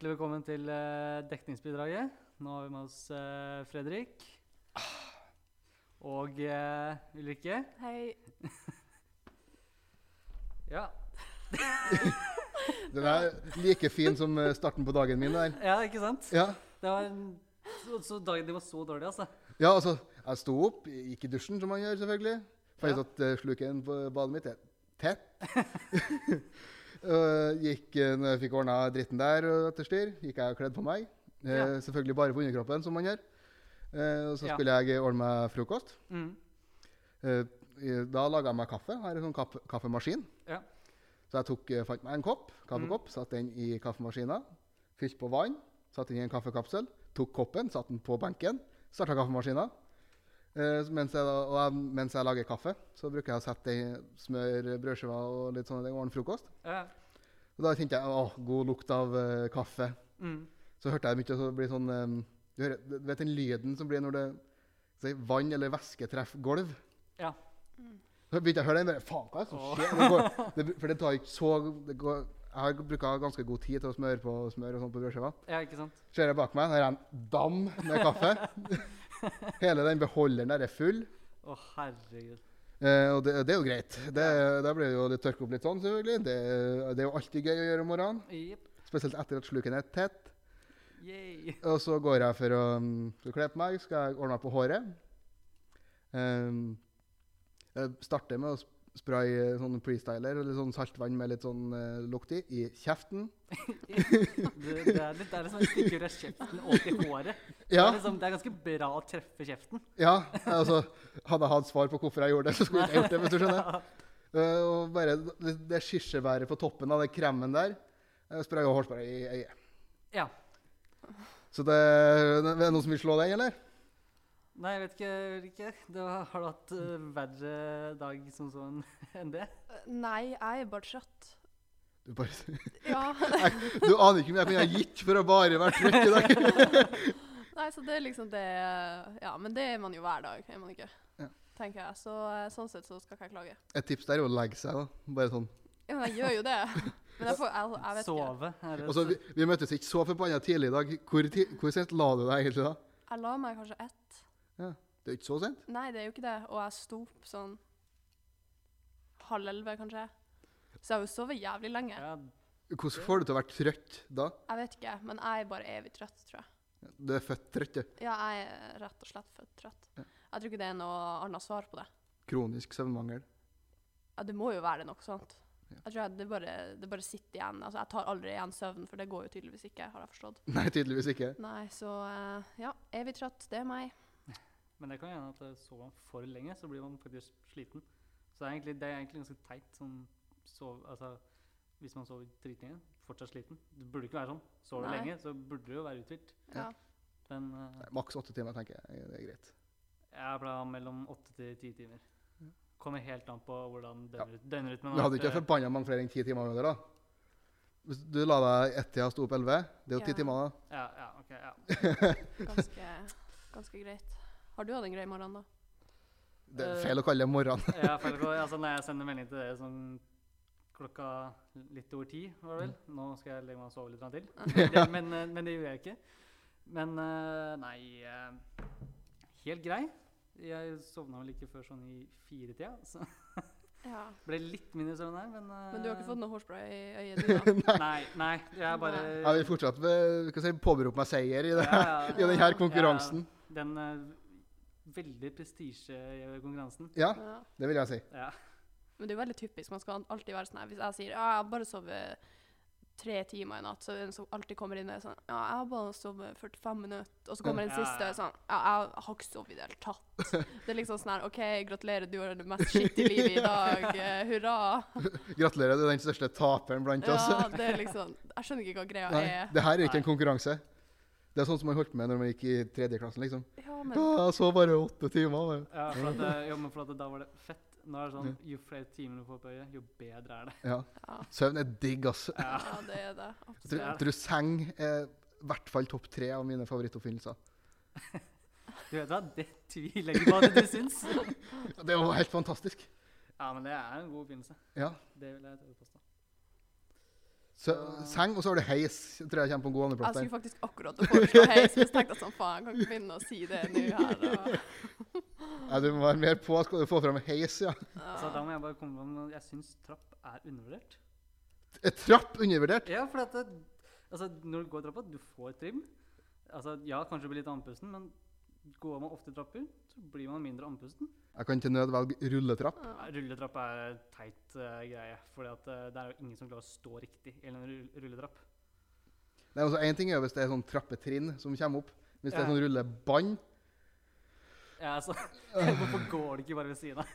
hjertelig velkommen til eh, dekningsbidraget. Nå har vi med oss eh, Fredrik. Og eh, Ulrikke. Hei. Ja. Den er like fin som starten på dagen min der. ja, ikke sant? Ja, Det var en, så, så dagen din var så dårlig, altså. ja altså, jeg sto opp, gikk i dusjen som man gjør selvfølgelig. Fant Ja. ut at eh, sluken på badet mitt er tett. Gikk, eh, når jeg fikk ordna dritten der etter styr, gikk jeg og kledde på meg. Eh, Ja. Selvfølgelig bare på underkroppen, som man gjør. Eh, og så Ja. skulle jeg ordne meg frokost. Mm. Da laga jeg meg kaffe. Her er en sånn kaffe, kaffemaskin. Ja. Så jeg tok, fant meg en kopp, kaffekopp, satte den i kaffemaskina. Fylte på vann, satte den i en kaffekapsel. Tok koppen, satte den på benken, starta kaffemaskina. Eh, mens, jeg, da- jeg, mens jeg lager kaffe, så bruker jeg å sette smør, brødskiver og litt sånne ting, ordne frokost. Ja. Og da kjente jeg åh, god lukt av uh, kaffe. Mm. Så hørte jeg mye så blir sånn um, du, hører, du vet den lyden som blir når det si, vann eller væske treffer gulv? Ja. Så begynte jeg å høre den. bare, Faen, hva er det som skjer? Det går, det, for det tar ikke så det går, Jeg har bruka ganske god tid til å smøre på smør og sånt på brødskiva. ja, ikke sant? Ser jeg bak meg, der er en dam med kaffe. Hele den beholderen der er full. Å, herregud. Eh, og det, det er jo greit. Det, da blir det jo litt tørke opp litt sånn, selvfølgelig. Det, det er jo alltid gøy å gjøre om morgenen. Yep. Spesielt etter at sluken er tett. Yay. Og så går jeg for å for å kle på meg, skal jeg ordne meg på håret. Um, jeg starter med å sp- spraye sånn freestyler, eller sånn saltvann med litt sånn uh, lukt i, i kjeften. Det, det, er litt, det er liksom en stikker av kjeften og til håret. Det, er liksom, det er ganske bra å treffe kjeften. ja, altså Hadde jeg hatt svar på hvorfor jeg gjorde det, så skulle jeg ikke gjort det. hvis du skjønner. Uh, og bare det, det kirsebæret på toppen av den kremen der, uh, sprayer jeg hårspray i øyet. Ja. Så det, det er noen som vil slå den, eller? Nei, jeg vet ikke. Ulrikke. Du har du hatt uh, verre dag som sånn enn det? Nei, jeg er bare trøtt. Du, bare, Ja. du aner ikke hvor mye jeg kunne gitt for å bare være trøtt i dag. Nei, så det er liksom det Ja, men det er man jo hver dag, er man ikke? Ja. Tenker jeg. Så eh, sånn sett så skal ikke jeg klage. Et tips der er å legge seg, da. Bare sånn. Ja, men jeg gjør jo det. Men jeg, får, jeg, jeg vet ikke. Sove? Og så, vi, vi møttes ikke så forbanna tidlig i dag. Hvor, hvor sent la du deg egentlig da? Jeg la meg kanskje ett. Det er jo ikke så sent? Nei, det er jo ikke det. Og jeg sto opp sånn halv elleve, kanskje. Så jeg har jo sovet jævlig lenge. ja, Hvordan får du til å være trøtt da? Jeg vet ikke, men jeg er bare evig trøtt, tror jeg. Du er født trøtt, du. Ja, jeg er rett og slett født trøtt. Ja. Jeg tror ikke det er noe annet svar på det. Kronisk søvnmangel. Ja, det må jo være noe sånt. Ja. Jeg tror jeg, det, bare, det bare sitter igjen. Altså, jeg tar aldri igjen søvn, for det går jo tydeligvis ikke, har jeg forstått. Nei, tydeligvis ikke. Nei, så eh, ja, evig trøtt, det er meg. Men det kan hende at eh, sover man for lenge, så blir man faktisk sliten. Så det er egentlig, det er egentlig ganske teit. Sånn, sov, altså, hvis man sover dritlenge, fortsatt sliten. Det burde ikke være sånn. Sover du lenge, så burde du jo være uthvilt. Ja. Men uh, Maks åtte timer, tenker jeg. Det er greit. jeg pleier å ha mellom åtte til ti timer. Kommer helt an på hvordan Ja. døgnryt- døgnrytmen Du hadde ikke forbanna mange flere enn ti timer det, da? Hvis du la deg ett-tida og sto opp elleve, det er jo ti Ja. timer, da. Ja, ja, ok, ja. Ganske, ganske greit. Har du hatt en grei morgen, da? Det er Eh, feil å kalle det morgen. ja, feil å kalle, altså, når jeg sender melding til dere sånn klokka litt over ti, var det vel? Nå skal jeg legge meg og sove litt til. Det, men, eh, men det gjorde jeg ikke. Men eh, nei Helt grei. Jeg sovna vel ikke før sånn i firetida, så Ja. ble litt mindre søvn her, men Men du har ikke fått noe hårspray i øyet, du, da? Nei, nei. Jeg bare Jeg vil fortsatt si, påberope meg seier i, det, Ja, ja, i denne konkurransen. Ja, den prestisje i konkurransen. Ja, Ja. det vil jeg si. Ja. Men det er jo veldig typisk. Man skal alltid være sånn her Hvis jeg sier ja, jeg har bare sovet tre timer i natt, så er det en som alltid kommer inn og er sånn Ja, jeg har bare sovet 45 minutter. Og så kommer den Ja, siste og er sånn Ja, jeg har ikke sovet i det hele tatt. Det er liksom sånn her OK, gratulerer, du har det mest skittige livet i dag. eh, hurra. Gratulerer, du er den største taperen blant oss. Ja, det er liksom Jeg skjønner ikke hva greia Nei, er. det her er ikke Nei. en konkurranse. Det er sånn som man holdt med når man gikk i tredje klassen, liksom. Ja, men Ja, jeg så bare åtte timer. Ja, for at, jo, men for at da var det fett. Nå er det sånn, Jo flere timer du får på øyet, jo bedre er det. Ja. ja, Søvn er digg, ass. Ja. ja, det er det. Jeg Absolutt. tror, jeg tror seng er i hvert fall topp tre av mine favorittoppfinnelser. Du vet hva, det tviler jeg ikke på at du syns. Det er jo helt fantastisk. Ja, men det er en god oppfinnelse. Ja. Det vil jeg ta påstå. Så, seng, og så har du heis. Jeg Tror jeg kommer på en god Jeg skulle faktisk akkurat å foreslå heis, så jeg tenkte sånn faen, jeg kan ikke begynne å si det nå her. Og, Ja, du må være mer på. Skal du få fram heis, ja. Så da må jeg bare komme med Jeg syns trapp er undervurdert. Er trapp undervurdert? Ja, for at det, altså, når du går trappa, du får trim. Altså, ja, kanskje du blir litt andpusten, men går man ofte trapper, så blir man mindre andpusten. Jeg kan til nød velge rulletrapp. Ja, Rulletrapp er teit uh, greie, for det er jo ingen som klarer å stå riktig i en rulletrapp. Det er også en ting er hvis det er sånn trappetrinn som kommer opp. Hvis det er sånn rullebånd Ja, altså, Hvorfor går det ikke bare ved siden av?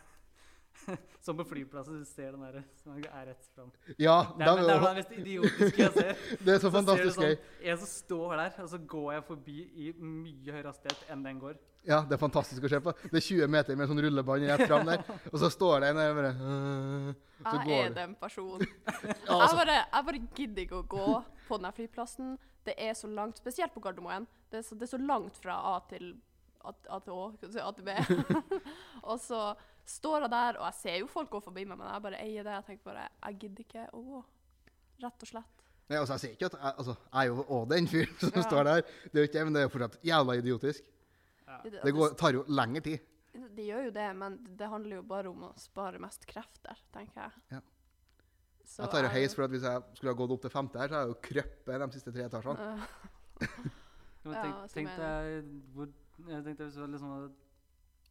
Som på flyplassen, du ser den der som er rett fram. Ja, Det er, det er det mest idiotiske jeg ser. det, det er så Så fantastisk gøy. sånn, jeg som står der, og så går jeg forbi i mye høyere hastighet enn den går. Ja, det er fantastisk å se på. Det er 20 meter med sånn rullebånd rett fram der, og så står det en der og bare Så jeg er den personen. Ja, Jeg altså, bare, jeg bare gidder ikke å gå på den flyplassen. Det er så langt, spesielt på Gardermoen. Det er så, det er så langt fra A til A, A til Å, skal du si, A til B. og så står jeg der, og jeg ser jo folk gå forbi meg, men jeg bare eier det. Jeg tenker bare Jeg gidder ikke å gå. Rett og slett. Nei, altså, jeg sier ikke at jeg, altså, jeg er jo òg den fyren som Ja. står der. Det er jo ikke det, men det er jo fortsatt jævla idiotisk. Ja. Det, går, tar jo lengre tid. det, gjør jo det, men det handler jo bare om å spare mest krefter, tenker jeg. Ja. Så Jeg tar jo jeg- heis, for at hvis jeg skulle ha gått opp til femte her, så har jeg jo krøpet de siste tre etasjene. Ja, tenk, tenk deg hvor Jeg tenkte hvis du hadde liksom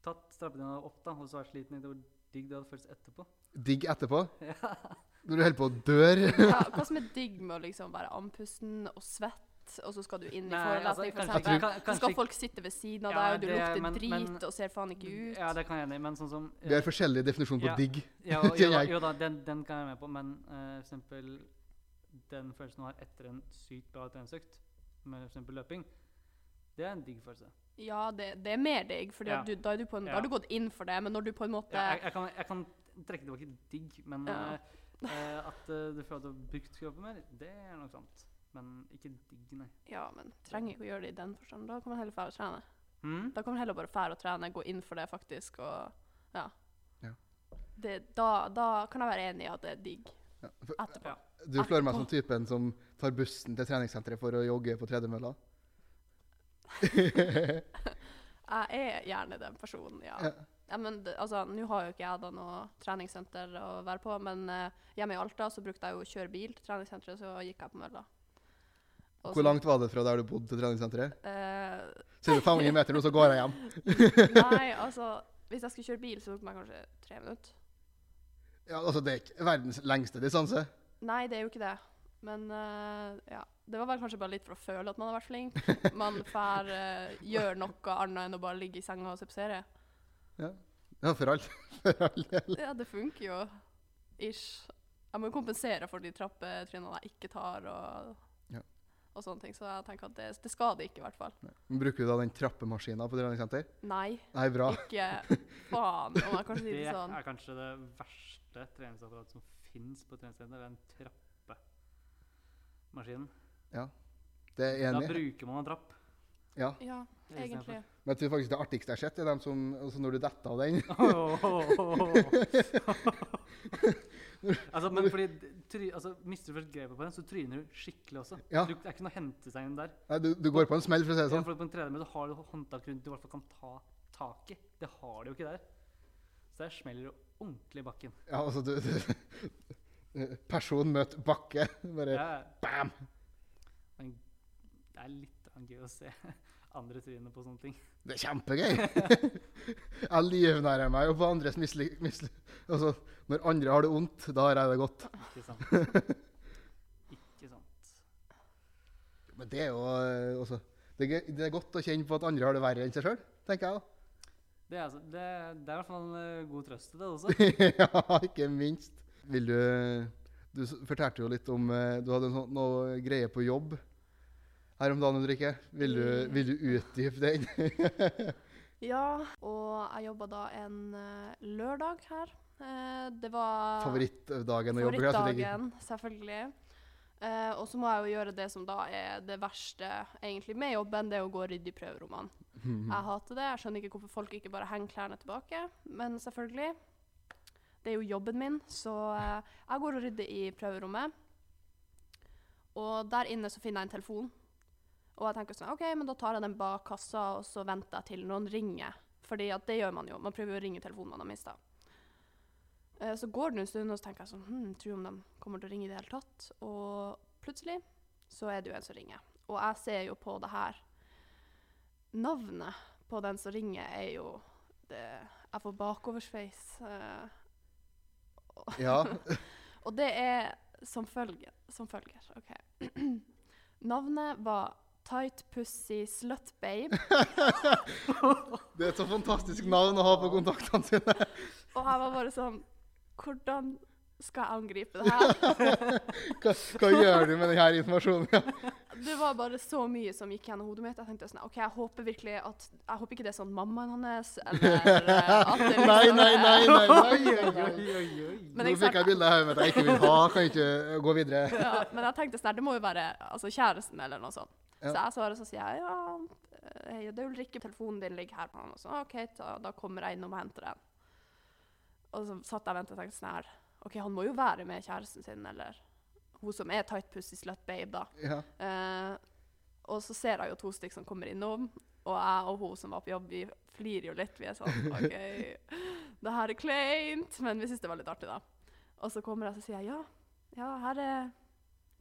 tatt trappene opp da, og så vært sliten, hvor digg det hadde føltes etterpå. Digg etterpå. Ja. Når du holder på å dø. ja, hva som er digg med å liksom være andpusten og svett, og så skal du inn i forelesning, altså, for eksempel. kan- Så skal folk sitte ved siden av Ja, deg, og du det- lukter men- drit men- og ser faen ikke ut. Ja, det kan jeg enig men sånn som Vi har forskjellig definisjon på Ja. digg. Ja, jo, jo da, den, den kan jeg være med på, men uh, for eksempel den følelsen du har etter en sykt bra treningsøkt, med for eksempel løping, det er en digg følelse. Ja, det, det er mer digg, for Ja. da, du da har du gått inn for det, men når du på en måte Ja, jeg, jeg, kan, jeg kan trekke tilbake digg, men Ja. eh, eh, at uh, du føler at du har brukt kroppen mer, det er nok sant. Men ikke digg, nei. Ja, men trenger ikke å gjøre det i den forstand. Da kan man heller fære og trene. Mm? Da kan man heller bare fære og trene, gå inn for det faktisk, og ja. Ja. Det, da, da kan jeg være enig i at det er digg Ja. for- etterpå. Ja. Du slår meg som typen som tar bussen til treningssenteret for å jogge på tredemølla. Jeg er gjerne den personen, ja. Ja. ja men altså, Nå har jo ikke jeg da noe treningssenter å være på, men uh, hjemme i Alta så brukte jeg jo å kjøre bil til treningssenteret, så gikk jeg på mølla. Og Hvor så- langt var det fra der du bodde til treningssenteret? Uh, Sier du 500 meter nå, så går jeg hjem. nei, altså Hvis jeg skulle kjøre bil, så tok det meg kanskje tre minutter. Ja, altså, det er ikke verdens lengste distanse. Nei, det er jo ikke det. Men uh, ja. Det var vel kanskje bare litt for å føle at man har vært flink. Man får uh, gjøre noe annet enn å bare ligge i senga og se på serie. Ja, for all, for all del. Ja, det funker jo. Ish. Jeg må jo kompensere for de trappetrinnene jeg ikke tar, og, Ja. og sånne ting. Så jeg tenker at det, det skal det ikke, i hvert fall. Men Bruker du da den trappemaskinen på treningssenter? Nei, Nei, bra. ikke faen, om jeg kanskje sier Det det sånn. er kanskje det verste treningsapparatet som fins på treningssenter. Den trappemaskinen. Det er jeg Da enig. i. bruker man en trapp. Ja. Ja, egentlig. Men jeg tror faktisk det artigste jeg har sett, er dem som altså Når du detter av den. altså, men fordi try, altså, Mister du først grepet på den, så tryner du skikkelig også. Ja. Du, det er ikke noe å hente seg inn der. Nei, du, du går på en smell, for å si det Ja, sånn. for på en tredemølle har du håndtak rundt du i hvert fall kan ta tak i. Det har du jo ikke der. Så der smeller du ordentlig i bakken. Ja, altså, du, du Person møter bakke. Bare Ja, bam! Det er litt gøy å se andre trynet på sånne ting. Det er kjempegøy. jeg livnærer meg jo på andres mislykke. altså, når andre har det vondt, da har jeg det godt. Ikke sant? Ikke sant. Men det er jo eh, også det er, det er godt å kjenne på at andre har det verre enn seg sjøl, tenker jeg. Det er, altså, det, det er i hvert fall en eh, god trøst i det også. ja, ikke minst. Vil du Du fortalte jo litt om eh, Du hadde noe, sånn, noe greie på jobb her om dagen, Ulrikke. Vil du, vil du utdype den? Ja, og jeg jobba da en eh, lørdag her. Eh, det var Favorittdagen å jobbe? her? Favorittdagen, selvfølgelig. Uh, og så må jeg jo gjøre det som da er det verste egentlig med jobben, det er å gå og rydde i prøverommene. Mhm. Jeg hater det. Jeg skjønner ikke hvorfor folk ikke bare henger klærne tilbake. Men selvfølgelig. Det er jo jobben min, så uh, jeg går og rydder i prøverommet. Og der inne så finner jeg en telefon. Og jeg tenker sånn, ok, men da tar jeg den bak kassa, og så venter jeg til noen ringer. Fordi at det gjør man jo. Man prøver å ringe telefonen man har mista. Eh, så går det en stund, og så tenker jeg sånn hm, Tror om de kommer til å ringe i det hele tatt? Og plutselig så er det jo en som ringer. Og jeg ser jo på det her Navnet på den som ringer, er jo det Jeg får bakoversveis. Eh, Ja. og det er som følger. Som følger. OK. Navnet var Tight Pussy Slut Babe. Det er et så fantastisk navn å ha på kontaktene sine. Og jeg var bare sånn Hvordan skal jeg angripe det her? Hva, hva gjør du med denne informasjonen? Det var bare så mye som gikk gjennom hodet mitt. Jeg tenkte sånn, ok, jeg håper virkelig at Jeg håper ikke det er sånn mammaen hans, eller eh, at det liksom Nei, nei, nei. nei, nei, nei, nei. Men Nå fikk jeg bilde her med at jeg ikke vil ha. Kan ikke gå videre. Ja, men jeg tenkte sånn, det må jo være altså, kjæresten eller noe sånt. Så jeg svarer så sier jeg, ja, hei, det er Ulrikke, telefonen din ligger her på han. Og så, ok, da, da kommer jeg innom og henter den. Og så satt jeg og ventet og tenkte sånn her, ok, han må jo være med kjæresten sin, eller hun som er tight pussy slut babe da. Ja. Eh, og så ser jeg jo to stykker som kommer innom, og jeg og hun som var på jobb, vi flirer jo litt. Vi er sånn OK, det her er kleint, men vi syns det var litt artig, da. Og så kommer jeg og sier jeg, ja, ja, her er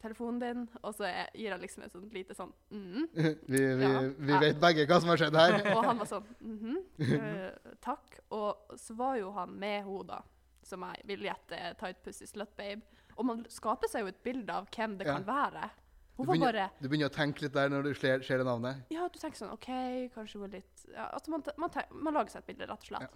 telefonen din. Og så gir han liksom et sånt lite sånn mm. Vi, vi, Ja. vi vet begge hva som har skjedd her. Og han var sånn mm-hmm, takk. Og så var jo han med henne, da, som jeg vil gjette tight pussy slut babe. Og man skaper seg jo et bilde av hvem det Ja. kan være. Du begynner, bare du begynner å tenke litt der når du ser, ser det navnet. Ja, du tenker sånn OK, kanskje hun er litt ja, altså man, man, tenker, man lager seg et bilde, rett og slett.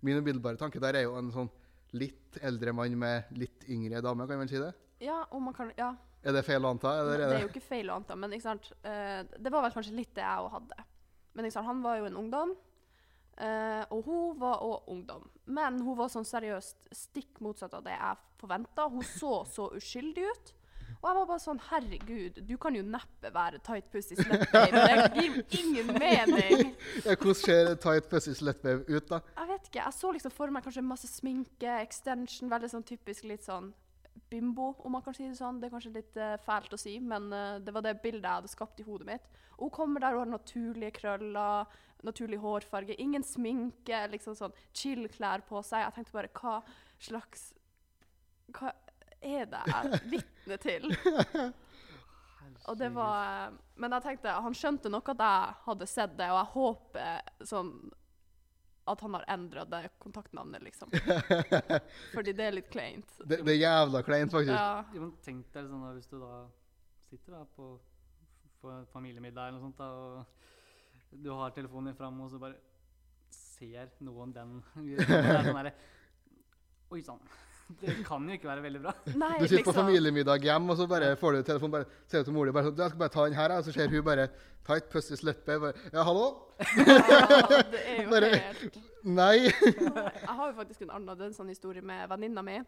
Min umiddelbare tanke der er jo en sånn litt eldre mann med litt yngre dame, kan man si det? Ja, og man kan Ja. Er det feil å anta? Eller Det er jo ikke feil å anta, men? Eh, det var vel kanskje litt det jeg òg hadde. Men han var jo en ungdom, eh, og hun var òg ungdom. Men hun var sånn seriøst stikk motsatt av det jeg forventa. Hun så så uskyldig ut. Og jeg var bare sånn Herregud, du kan jo neppe være tight pussy slut babe. Det gir ingen mening. ja, Hvordan ser tight pussy slutbabe ut, da? Jeg vet ikke. Jeg så liksom for meg kanskje masse sminke, extension, veldig sånn typisk litt sånn bimbo, om man kan si det sånn. Det er kanskje litt uh, fælt å si, men uh, det var det bildet jeg hadde skapt i hodet mitt. Og hun kommer der og har naturlige krøller, naturlig hårfarge, ingen sminke, liksom sånn chill klær på seg. Jeg tenkte bare hva slags Hva er det jeg er vitne til? Og det var eh, Men jeg tenkte, han skjønte nok at jeg hadde sett det, og jeg håper sånn at han har endra det kontaktnavnet, liksom. Fordi det er litt kleint. Det, det er jævla kleint, faktisk. Ja. Jo, men tenk deg sånn da, hvis du da sitter da på, på familiemiddag eller noe sånt, da, og du har telefonen din fram, og så bare ser noen den sånn Oi sann. Det kan jo ikke være veldig bra. Nei, Du sitter på liksom. familiemiddag hjemme, og så bare får du telefonen, bare ser du til mor di bare sånn, 'Jeg skal bare ta den her', og så ser hun bare tight pussy i Bare, 'Ja, hallo?' Ja, det er jo Bare- helt Nei. Jeg har jo faktisk en annen er sånn historie med venninna mi.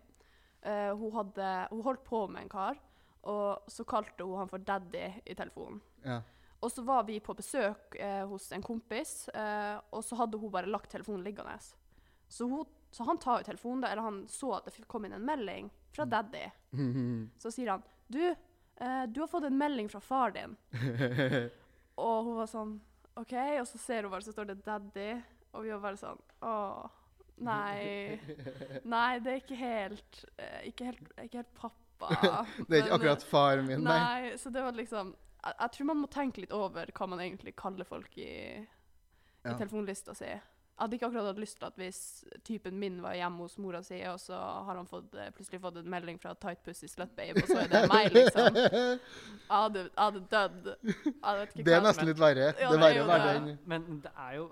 Uh, hun, hadde, hun holdt på med en kar, og så kalte hun han for daddy i telefonen. Ja. Og så var vi på besøk eh, hos en kompis, eh, og så hadde hun bare lagt telefonen liggende. Så, hun, så han tar jo telefonen, da, eller han så at det kom inn en melding fra daddy. Så sier han Du, eh, du har fått en melding fra far din. og hun var sånn OK. Og så ser hun bare, så står det 'daddy', og vi var bare sånn Å, nei. Nei, det er ikke helt eh, Ikke helt, ikke helt pappa. Det er ikke Men, akkurat faren min, nei. Nei, så det var liksom jeg, jeg tror man må tenke litt over hva man egentlig kaller folk i, i Ja. telefonlista si. Hadde ikke akkurat hatt lyst til at hvis typen min var hjemme hos mora si, og så har han fått, eh, plutselig fått en melding fra Tight Pussy Slut Babe, og så er det meg, liksom. Jeg hadde, hadde dødd. Det er nesten litt verre. Ja, det er det er verre jo å være den Men det er jo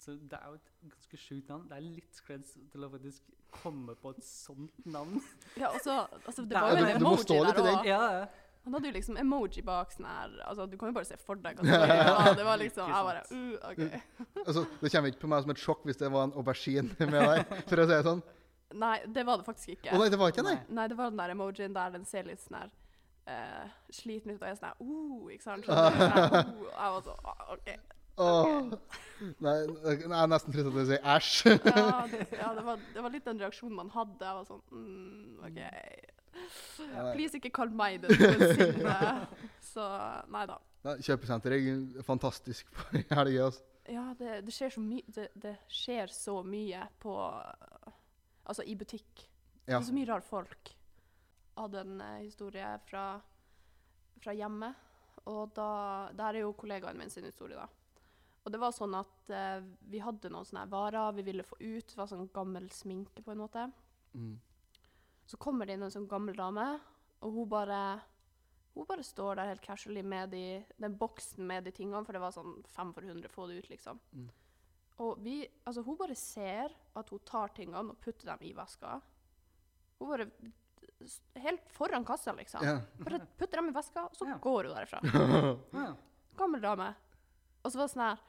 så det er jo et ganske sjukt navn. Det er litt creds til å faktisk komme på et sånt navn. Ja, også, altså, det Det var jo Ja, en du- du må emoji stå litt i der Ja, òg. Han hadde jo liksom emoji bak sånn her altså, Du kan jo bare se for deg hva var. Det var liksom Jeg bare uh, OK. altså, Det kommer ikke på meg som et sjokk hvis det var en aubergine med der, for å si det sånn. Nei, det var det faktisk ikke. Å nei, det var ikke? Nei. Nei, det var den der emojien der den ser litt sånn her uh, sliten ut og jeg er sånn her uh, ikke sant? Sånn, uh, jeg var sånn uh, OK. Åh. Nei, jeg er nesten trist at du sier æsj. Ja, det, ja det, var, det var litt den reaksjonen man hadde. Jeg var sånn mm, OK. Ja. Please, ikke kall meg det noensinne. Så nei da. Nei, Kjøpesenteret er fantastisk på helga. Altså. Ja, det, det skjer så det, det skjer så mye på Altså i butikk. Det er så mye rare folk. Jeg hadde en eh, historie fra, fra hjemme. og da Det her er jo kollegaen min sin historie, da. Og det var sånn at eh, vi hadde noen sånne varer vi ville få ut. Det var sånn gammel sminke, på en måte. Mm. Så kommer det inn en sånn gammel dame, og hun bare hun bare står der helt casually med de, den boksen med de tingene, for det var sånn fem for 100, få det ut, liksom. Mm. Og vi, altså hun bare ser at hun tar tingene og putter dem i veska. Hun bare Helt foran kassa, liksom. Yeah. Bare putter dem i veska, og så yeah. går hun derfra. Ja. Gammel dame. Og så var det sånn her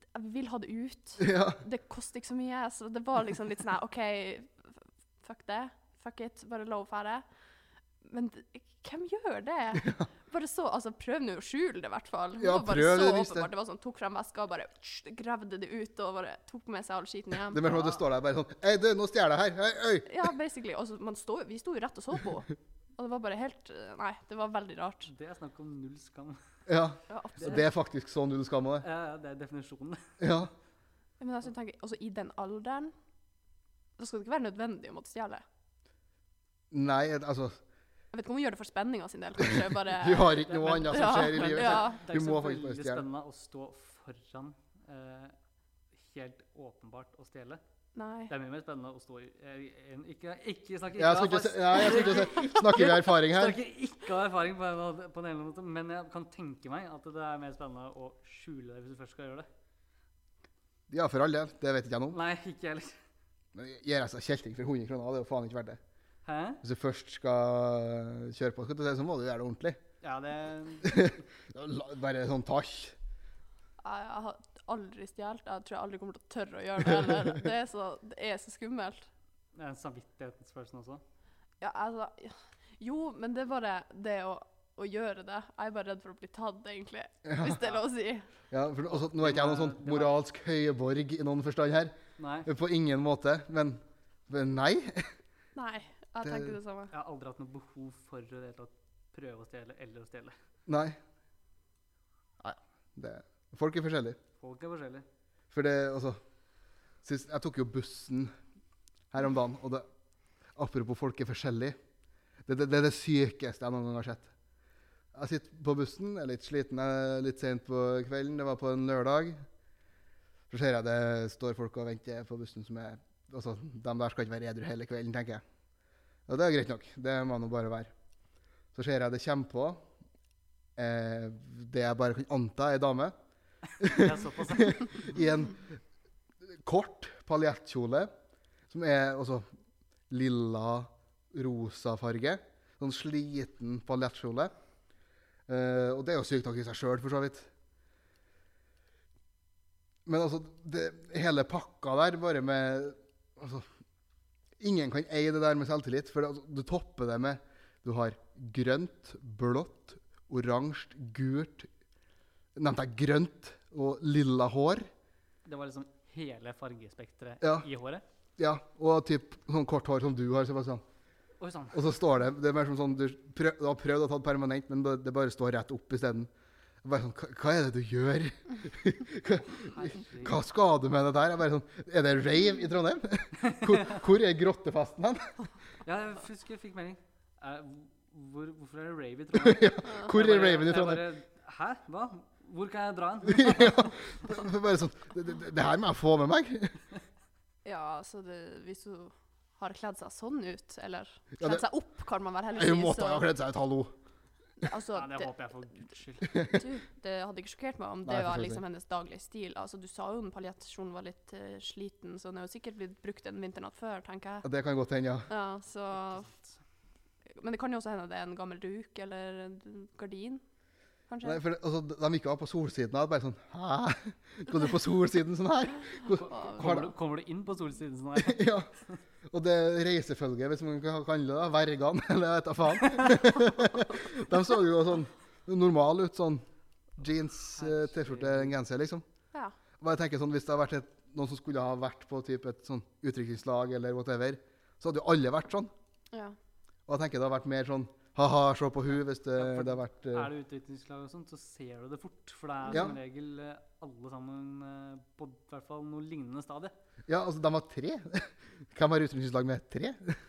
Jeg vil ha det ut. Det koster ikke så mye, så det var liksom litt sånn her OK, fuck det. Fuck it. Bare la henne fære. Men hvem gjør det? Bare så, altså Prøv nå å skjule det, i hvert fall. Ja, det var bare prøv så det, åpenbart. Det var sånn, Tok frem veska og bare tsk, gravde det ut og bare tok med seg all skiten hjem. Det er mer som at det står der bare sånn Hei, du, nå stjeler jeg her. Hei, øy. Ja, basically. Så man stod, vi sto jo rett og så på. Og det var bare helt Nei, det var veldig rart. Det er snakk om null skam. Ja. Ja, Så det er faktisk sånn null skam med det. Ja, ja, det er definisjonen. Ja. Men altså, tenker, også i den alderen Da skal det ikke være nødvendig å måtte stjele. Nei, altså Jeg vet ikke om hun gjør det for spenninga sin del, kanskje. Bare Du har ikke noe annet som Ja, skjer i livet. ja. Det er jo ikke så veldig spennende å stå foran eh, helt åpenbart og stjele. Nei. Det er mye mer spennende å stå i eh, en- Ikke, ikke snakke Jeg skal ikke, se- nei, jeg skal ikke se- snakke vi erfaring her. Snakker ikke av erfaring på en, på en eller annen måte, men jeg kan tenke meg at det er mer spennende å skjule det hvis du først skal gjøre det. Ja, for all del. Det vet ikke jeg noe om. Nei, ikke jeg heller. Men gir jeg seg kjelting for 100 kroner, det er jo faen ikke verdt det. Hæ? Hvis du først skal kjøre på, skal du se, så må du gjøre det ordentlig. Ja, det Bare sånn tasj. Jeg, har aldri stjålet. Jeg tror jeg aldri kommer til å tørre å gjøre det heller. Det er så, det er så skummelt. det er en samvittighetsfølelse også. Ja, altså. Jo, men det er bare det å, å gjøre det. Jeg er bare redd for å bli tatt, egentlig. Hvis det er lov å si. Ja, for også, nå er ikke jeg noen sånn moralsk høyeborg i noen forstand her. Nei, På ingen måte. Men, men nei. Nei, jeg Det- tenker det samme. jeg har aldri hatt noe behov for å prøve å stjele eller å stjele. Nei. Nei. Det, folk er forskjellige. Folk er forskjellige. For det, altså sist, Jeg tok jo bussen her om dagen, og det Apropos folk er forskjellige. Det, det, det er det sykeste jeg noen gang har sett. Jeg sitter på bussen, er litt sliten, jeg er litt sent på kvelden. Det var på en lørdag. Så ser jeg det står folk og venter på bussen som er altså, De der skal ikke være edru hele kvelden, tenker jeg. Og det er greit nok. Det må nå bare være. Så ser jeg det kommer på eh, det jeg bare kan anta er ei dame i en kort paljettkjole som er altså lilla, rosa farge. Sånn sliten paljettkjole. Eh, og det er jo sykt nok i seg sjøl, for så vidt. Men altså, det, hele pakka der, bare med altså, Ingen kan eie det der med selvtillit, for det, altså, du topper det med Du har grønt, blått, oransje, gult Nevnte jeg grønt og lilla hår? Det var liksom hele fargespekteret Ja. i håret. Ja, og typ sånn kort hår som du har, Sebastian. Oi sann. Og så står det Det er mer som sånn du, prøv, du har prøvd å ta det permanent, men det, det bare står rett opp isteden. Bare sånn, hva, hva er det du gjør? hva, Hva skal du med det der? Jeg bare sånn, Er det rave i Trondheim? Hvor, hvor er grottefesten hen? Ja, jeg husker jeg fikk melding. Eh, hvor, hvorfor er det rave i Trondheim? Hvor er raven i Trondheim? bare, Hæ? Hva? Hvor kan jeg dra hen? ja, bare sånn, det, det, det her må jeg få med meg. Ja, altså det, hvis du har kledd seg sånn ut, eller kledd seg opp, kan man vel heller Hun måtte ha kledd seg ut, hallo. Altså, Ja, det det, håper jeg for guds skyld. du, det hadde ikke sjokkert meg om det Nei, var liksom hennes daglige stil. Altså, du sa jo den paljettkjolen var litt uh, sliten, så den er jo sikkert blitt brukt en vinternatt før, tenker jeg. Det kan godt hende, ja. Ja, så Men det kan jo også hende det er en gammel duk eller en gardin, kanskje. Nei, for altså, De gikk av på solsiden av bare sånn Hæ? Går du på solsiden sånn her? Kommer du, kommer du inn på solsiden sånn her? ja. Og det reisefølget, hvis man kan kalle det vergene, eller jeg vet da faen. De så jo sånn normale ut, sånn jeans, eh, T-skjorte, en genser, liksom. Ja. Bare tenker sånn, Hvis det hadde vært et, noen som skulle ha vært på typ et sånn utdrikningslag eller whatever, så hadde jo alle vært sånn. ja. Og jeg tenker det hadde vært mer sånn ha-ha, se på hun hvis det, Ja, det har vært uh... Er det utviklingslag og sånt, så ser du det fort. For det er Ja. som regel eh, alle sammen eh, på i hvert fall noe lignende stadie. Ja, altså, de var tre. Hvem har utrykningslag med tre?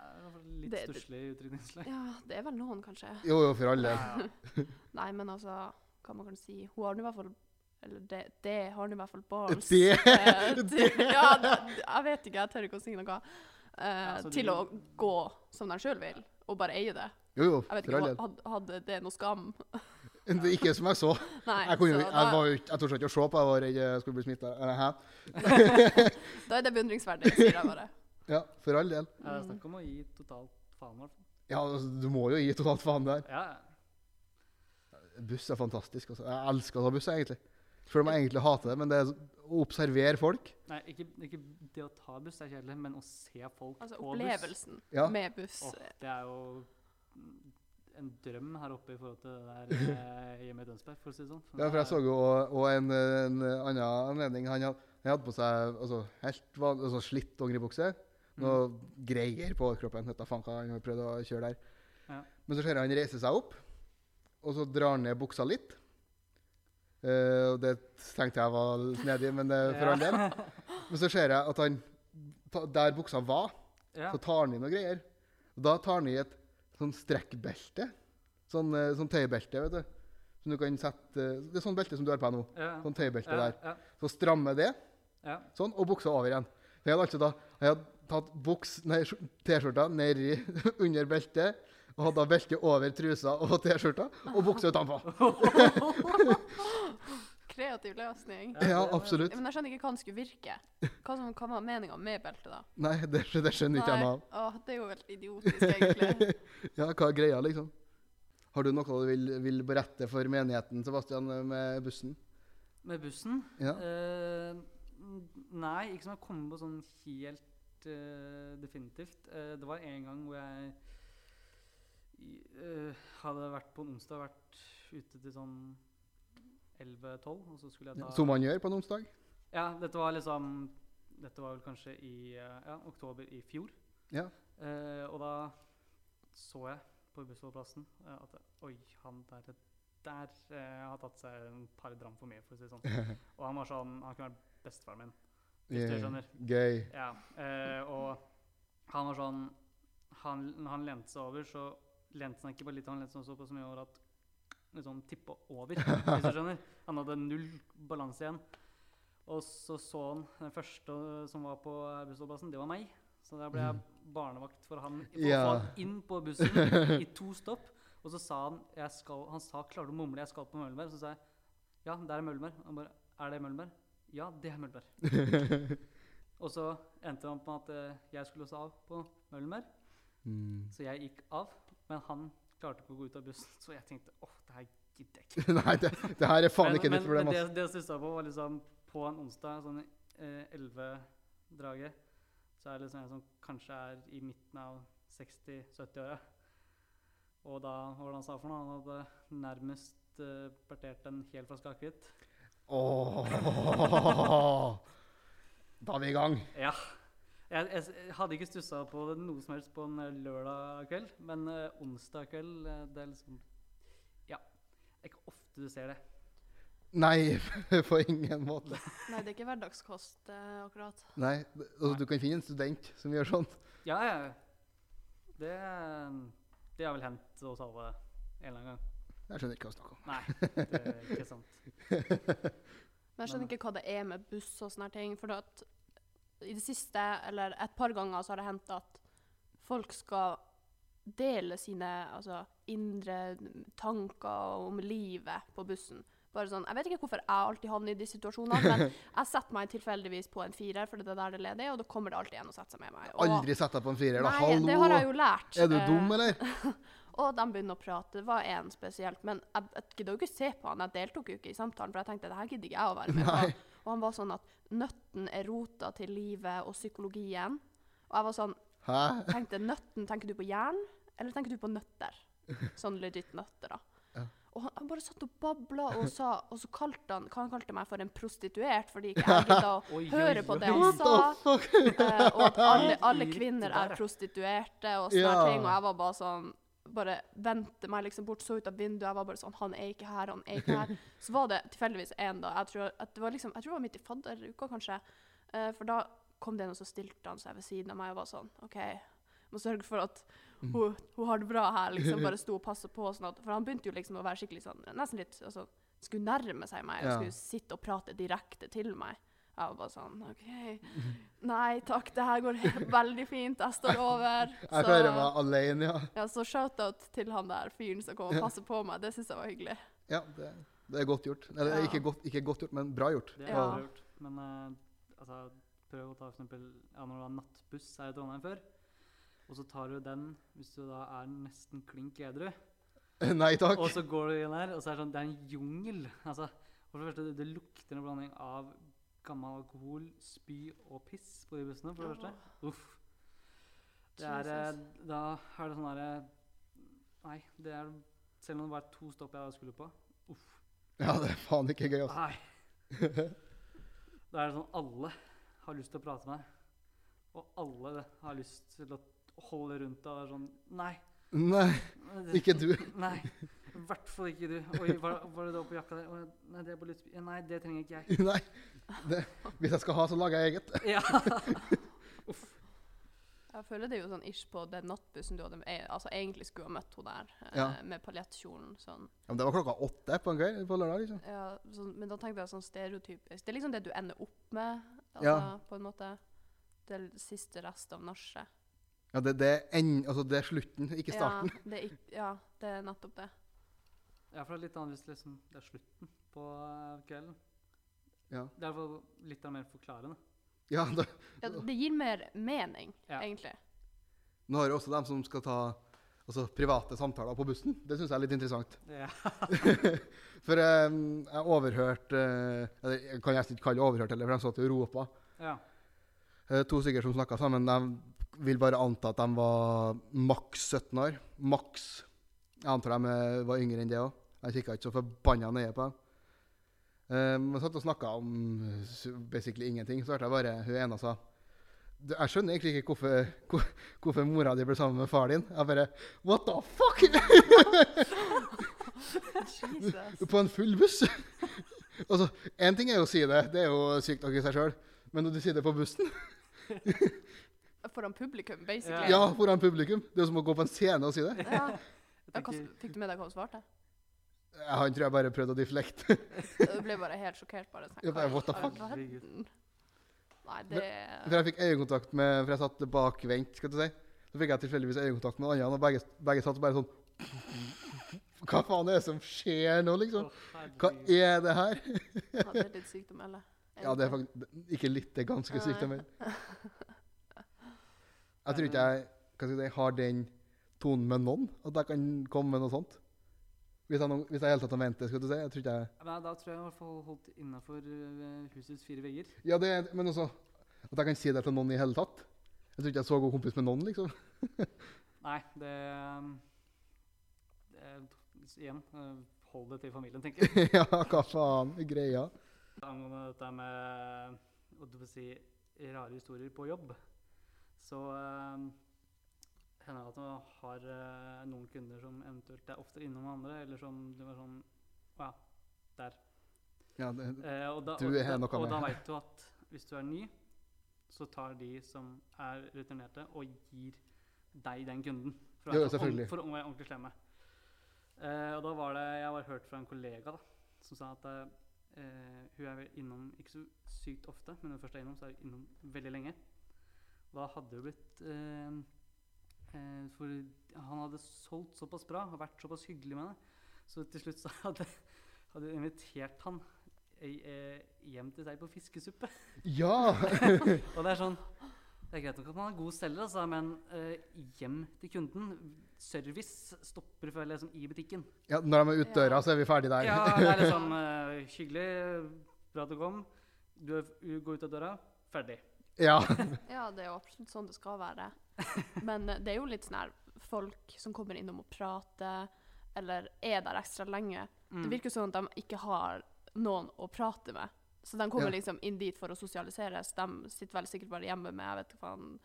Er litt stusslig utviklingslag. Ja, det er vel noen, kanskje. Jo, jo, for alle. Ja, ja. Nei, men altså, hva man kan si Hun har nå i hvert fall Eller det, det har hun i hvert fall balls. Det- det. Ja, det, jeg vet ikke, jeg tør ikke å si noe. Uh, ja, til de- å gå som de sjøl vil, og bare eie det. Jo, jo, Jeg vet ikke, hadde, had- Hadde det noe skam? Det er ikke som jeg så. Nei. Jeg, kunne, jeg, var ikke- jeg torde ikke å se på, jeg var redd jeg skulle bli smitta. Da er det beundringsverdig, sier jeg bare. Ja, for all del. Ja, Det er snakk om å gi totalt faen. Ja, altså, du må jo gi totalt faen der. Ja, ja. Buss er fantastisk. Altså. Jeg elsker å ta buss, egentlig. Selv om jeg egentlig hater det. Men det er å observere folk Nei, ikke, ikke det å ta buss er kjedelig, men å se folk Altså på buss opplevelsen Ja. med buss. Åh, det er jo en drøm her oppe i forhold til det der eh, hjemme i Dønsberg, for å si det sånn. Ja, for jeg så jo òg en, en annen anledning. Han hadde, han hadde på seg altså, helt van, altså, slitt dongeribukse. Noe greier på overkroppen. Vet da faen hva han prøvde å kjøre der. Ja. Men så ser jeg han reiser seg opp, og så drar han ned buksa litt. Eh, og det tenkte jeg var snedig, men det for for all del. Men så ser jeg at han ta- Der buksa var, Ja. så tar han i noe greier. Og da tar han i et sånn strekkbelte. Sånn, uh, sånn tøybelte, vet du. Som du kan sette Det er sånn belte som du har på nå. Ja. Sånn tøybelte ja, der. Ja. Så strammer det, ja. sånn, og buksa over igjen. Så jeg hadde altså da jeg hadde tatt T-skjorta nedi under beltet, og hadde belte over trusa og T-skjorta, og buksa utenpå. Kreativ løsning. Ja, Ja, absolutt. Men jeg skjønner ikke hva den skulle virke. Hva som kan være meninga med beltet, da? Nei, det, det skjønner ikke jeg noe av. Åh, det er jo helt idiotisk, egentlig. Ja, hva er greia, liksom? Har du noe du vil, vil berette for menigheten, Sebastian, med bussen? Med bussen? Ja. Uh, nei, ikke som jeg kommer på sånn helt uh, definitivt. Uh, det var en gang hvor jeg eh, hadde vært på en onsdag vært ute til sånn 11-12, og så skulle jeg ta Som man gjør på en onsdag? Ja, dette var liksom Dette var vel kanskje i eh, ja, oktober i fjor. Ja. Uh, og da så jeg på bussholdeplassen at oi, han der, der uh, har tatt seg en par dram for mye, for å si det sånn. Og han var sånn Han kunne vært bestefaren min. Hvis du skjønner. Gøy. Ja, uh, og han var sånn han, Når han lente seg over, så lente seg ikke bare litt, han lente seg også på så mye over at liksom tippa over, hvis du skjønner. Han hadde null balanse igjen. Og så så han den første som var på bussholdeplassen, det var meg. Så der ble jeg barnevakt for han få Ja. han inn på bussen i to stopp. Og så sa han jeg skal, Han sa, klarte å mumle 'jeg skal på Møllenberg'. Så sa jeg ja, der er Møllenberg. Han bare 'er det Møllenberg'? Ja, det er Møllenberg. Og så endte han på at eh, jeg skulle også av på Møllenberg, Mm. så jeg gikk av. Men han klarte ikke å gå ut av bussen, så jeg tenkte åh, det her gidder jeg ikke. Nei, det, det her er faen ikke ditt problem. men det, det jeg stussa på, var liksom på en onsdag, sånn eh, 11-draget, så er det liksom en som kanskje er i midten av 60-70-åra. Og da, hva var det han sa for noe? Han hadde nærmest eh, partert en hel flaske akevitt. Oh, Da er vi i gang. Ja. Jeg, jeg, hadde ikke stussa på det noe som helst på en eh, lørdag kveld, men uh, onsdag kveld, eh, det er liksom Ja. Det er ikke ofte du ser det. Nei, på ingen måte. Nei, det er ikke hverdagskost, uh, akkurat. Nei, altså, Du kan finne en student som gjør sånt. Ja, ja. Det, det har vel hendt oss alle en eller annen gang. Jeg skjønner ikke hva du snakker om. Nei, det er ikke sant. Men jeg skjønner ikke hva det er med buss og sånne ting. For at i det siste, eller et par ganger, så har det hendt at folk skal dele sine altså, indre tanker om livet på bussen. Bare sånn, Jeg vet ikke hvorfor jeg alltid havner i de situasjonene, men jeg setter meg tilfeldigvis på en firer, for det er der det er ledig, og da kommer det alltid en og setter seg med meg. Og, Aldri sett deg på en firer, da. Nei, det har jeg jo lært. Er du eh, dum, eller? Og de begynner å prate. Det var én spesielt. Men jeg, jeg gidder jo ikke se på han. Jeg deltok jo ikke i samtalen, for jeg tenkte det her gidder ikke jeg å være med på. Og han var sånn at nøtten er rota til livet og psykologien. Og jeg var sånn Hæ? tenkte nøtten, Tenker du på jern, eller tenker du på nøtter? Sånn legit nøtter, da. Ja. Og han, han bare satt og babla og sa Og så kalte han, han kalte meg for en prostituert fordi ikke jeg gidda å høre på det han sa. eh, og at alle, alle kvinner er prostituerte og sånne Ja. ting. Og jeg var bare sånn Bare vendte meg liksom bort, så ut av vinduet. Jeg var bare sånn Han er ikke her, han er ikke her. Så var det tilfeldigvis en da. Jeg tror, det var liksom, jeg tror det var midt i fadderuka, kanskje. Uh, for da kom det en og så stilte han seg ved siden av meg og var sånn OK, må sørge for at hun, hun har det bra her, liksom. Bare sto og passa på. Sånn at, for han begynte jo liksom å være skikkelig sånn Nesten litt altså, Skulle nærme seg meg og skulle sitte og prate direkte til meg. Jeg var bare sånn OK. Nei takk, det her går veldig fint. Jeg står over. Jeg klarer meg alene, ja. ja, så shout-out til han der fyren som kom og passet på meg. Det syns jeg var hyggelig. Ja, det, det er godt gjort. Eller Ja. ikke, godt, ikke godt gjort, men bra gjort. Det er Ja. jeg gjort. Men uh, altså, prøv å ta for eksempel ja, når du har nattbuss her i Trondheim før. Og så tar du den hvis du da er nesten klink edru. Nei takk. Og så går du inn her, og så er det sånn Det er en jungel. Altså, for det første, det, det lukter en blanding av gammel alkohol, spy og piss på de bussene, for det første. Uff. Det er eh, Da er det sånn derre Nei, det er Selv om det var to stopp jeg skulle på. Uff. Ja, det er faen ikke gøy, altså. Nei. Da er det sånn alle har lyst til å prate med deg. Og alle har lyst til å holde rundt deg og er sånn Nei. Nei, ikke du. Nei. I hvert fall ikke du. Oi, var, var det da på jakka der? Nei, det er bare litt Nei, det trenger ikke jeg. Nei. Det, hvis jeg skal ha, så lager jeg eget. Ja. Jeg føler det er jo sånn ish på den nattbussen du hadde eh, altså egentlig skulle ha møtt henne der, eh, Ja. med paljettkjolen. Sånn. Ja, men det var klokka åtte på en kveld på lørdag, liksom. Ja, sånn, men da tenkte jeg sånn stereotypisk. Det er liksom det du ender opp med, altså, Ja. på en måte. Det siste rest av nachet. Ja, det, det, er en, altså, det er slutten, ikke starten. Ja, det er, ikk- ja, det er nettopp det. ja, for det er litt annet hvis liksom, det er slutten på eh, kvelden. Ja, Det er litt mer forklarende. ja da, Ja, det gir mer mening, Ja. egentlig. Nå har jo også dem som skal ta altså, private samtaler på bussen. Det syns jeg er litt interessant. Ja. For um, jeg overhørte uh, eller Jeg kan nesten ikke kalle det overhørt, heller, for de satt i Europa. ja. Uh, to stykker som snakka sammen. De vil bare anta at de var maks 17 år. Maks. Jeg antar de var yngre enn det òg. Jeg kikka ikke så forbanna nøye på dem. Um, jeg satt og snakka om eh, basically ingenting. Så hørte jeg bare hun ene sa «Du, Jeg skjønner egentlig ikke hvorfor, hvor, hvorfor mora di ble sammen med far din. Jeg bare What the fuck?! Jesus. på en full buss! altså, Én ting er jo å si det, det er jo sykt nok i seg sjøl. Men når du sier det på bussen Foran publikum, basically. Ja, foran publikum. Det er som å gå på en scene og si det. Ja. Hva, tenker, fikk du med deg hva hun svarte? Han tror jeg bare prøvde å deflekte. Du ble bare helt sjokkert. bare. sånn, Ja, bare, what the fuck? Nei, det For jeg fikk øyekontakt med For jeg satt bakvendt, skal du si. Så fikk jeg tilfeldigvis øyekontakt med en annen, og begge, begge satt bare sånn Hva faen er det som skjer nå, liksom? Hva er det her? ja, det er litt sykt å melde. Ja, det er faktisk ikke litt, det er ganske sykt. å melde. Jeg tror ikke jeg hva skal jeg si, har den tonen med noen, at jeg kan komme med noe sånt. Hvis han, hvis jeg helt tatt venter, skal du si. Jeg tror ikke jeg Ja, Da tror jeg i hvert fall holdt innafor husets fire vegger. Ja, det, men også at jeg kan si det til noen i hele tatt. Jeg tror ikke jeg er så god kompis med noen, liksom. Nei, det, um, det Igjen, eh, hold det til familien, tenker jeg. ja, hva faen? Greia. Angående dette med vil si, rare historier på jobb, så hender at man har uh, noen kunder som eventuelt er oftere innom andre, eller som du var sånn Å ja, der. Ja, det, Eh, og da, Du er noe med. og da veit du at hvis du er ny, så tar de som er rutinerte, og gir deg den kunden. For, å Jo, være selvfølgelig. for å være ordentlig slemme. Eh, og da var det Jeg har hørt fra en kollega da, som sa at eh, hun er innom ikke så sykt ofte, men når hun først er innom, så er hun innom veldig lenge. Da hadde hun blitt eh, For han hadde solgt såpass bra og vært såpass hyggelig med henne, så til slutt så hadde hadde invitert han eh, hjem til seg på fiskesuppe. ja! Og det er sånn Det er greit nok at man er god selger, altså, men eh, hjem til kunden Service stopper før liksom i butikken. ja! Når de er ute døra, så er vi ferdig der. Ja, det er liksom eh, hyggelig, bra at du kom. Du går ut av døra, ferdig. Ja. Ja, det er jo absolutt sånn det skal være. Men eh, det er jo litt sånn her folk som kommer innom og prater. eller er der ekstra lenge. Mm. Det virker sånn at de ikke har noen å prate med. Så de kommer Ja. liksom inn dit for å sosialiseres. De sitter vel sikkert bare hjemme med jeg vet ikke faen,